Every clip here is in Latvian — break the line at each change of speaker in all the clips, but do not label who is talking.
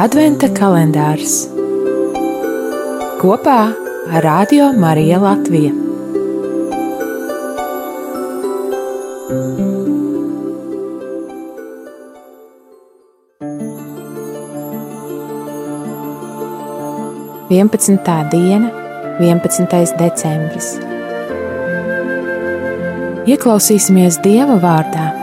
Adventa kalendārs kopā ar Radio Mariju Latviju. Vienpadsmitā diena, 11. decembris. Ieklausīsimies Dieva vārdā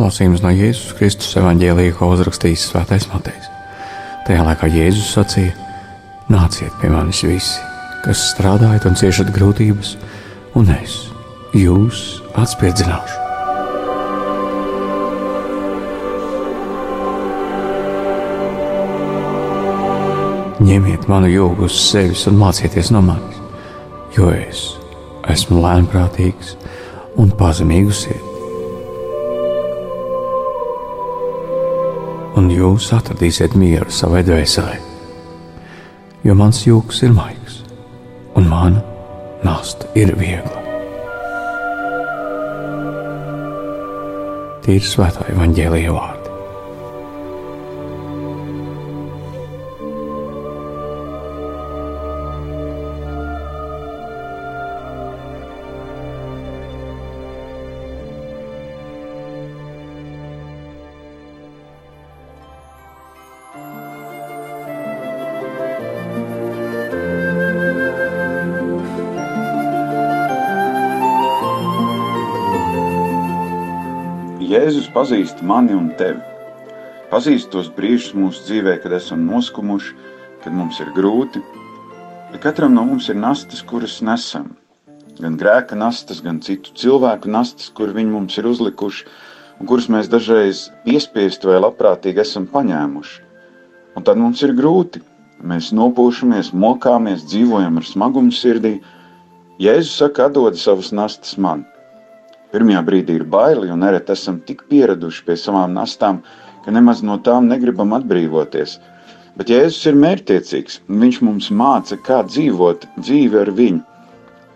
Lasījums no Jēzus Kristus evanģēlīja, ko uzrakstījis Svētais Matejs. Tajā laikā Jēzus sacīja: Nāciet pie manis visi, kas strādājat un ciešat grūtības, un es jūs atspiedzināšu. Ņemiet manu jūgu uz sevis un mācieties no manis, jo es esmu lēnprātīgs un pazemīgs sirds un jūs atradīsiet mieru savai dvēselē. Jo mans jūks ir maigs, un mana nasta ir viegla. Ir svētā evaņģēlīja vārdi.
Jēzus pazīst mani un tevi. Pazīst tos brīžus mūsu dzīvē, kad esam noskumuši, kad mums ir grūti. Ja katram no mums ir nastas, kuras nesam. Gan grēka nastas, gan citu cilvēku nastas, kur viņi mums ir uzlikuši, un kuras mēs dažreiz piespiest vai labprātīgi esam paņēmuši. Un tad mums ir grūti. Mēs nopūšamies, mokāmies, dzīvojam ar smagumu sirdī. Jēzus saka, atdod savas nastas man. Pirmajā brīdī ir baili, un nereti esam tik pieraduši pie savām nastām, ka nemaz no tām negribam atbrīvoties. Bet Jēzus ir mērķtiecīgs, Viņš mums māca, kā dzīvot dzīvi ar viņu.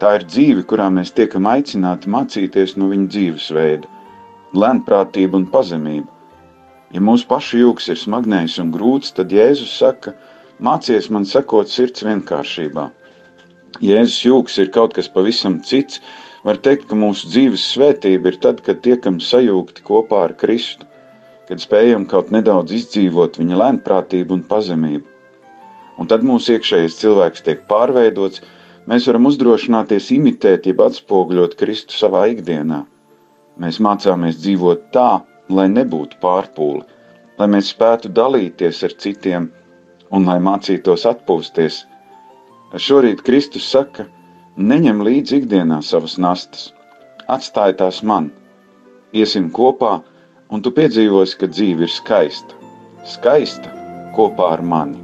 Tā ir dzīve, kurā mēs tiekam aicināti mācīties no viņa dzīvesveida, lēnprātība un pazemība. Ja mūsu pašu jūks ir smagnējs un grūts, tad Jēzus saka, mācies man sekot sirds vienkāršībā. Jēzus jūks ir kaut kas pavisam cits, Var teikt, ka mūsu dzīves svētība ir tad, kad tiekam sajūgti kopā ar Kristu, kad spējam kaut nedaudz izdzīvot viņa lēnprātību un pazemību. Un tad mūsu iekšējais cilvēks tiek pārveidots, mēs varam uzdrošināties imitēt, jeb atspoguļot Kristu savā ikdienā. Mēs mācāmies dzīvot tā, lai nebūtu pārpūli, lai mēs spētu dalīties ar citiem un lai mācītos atpūsties. Šorīt Kristus saka, Neņem līdzi ikdienā savas nastas, atstāj tās man, iesim kopā, un tu piedzīvosi, ka dzīve ir skaista, skaista kopā ar mani.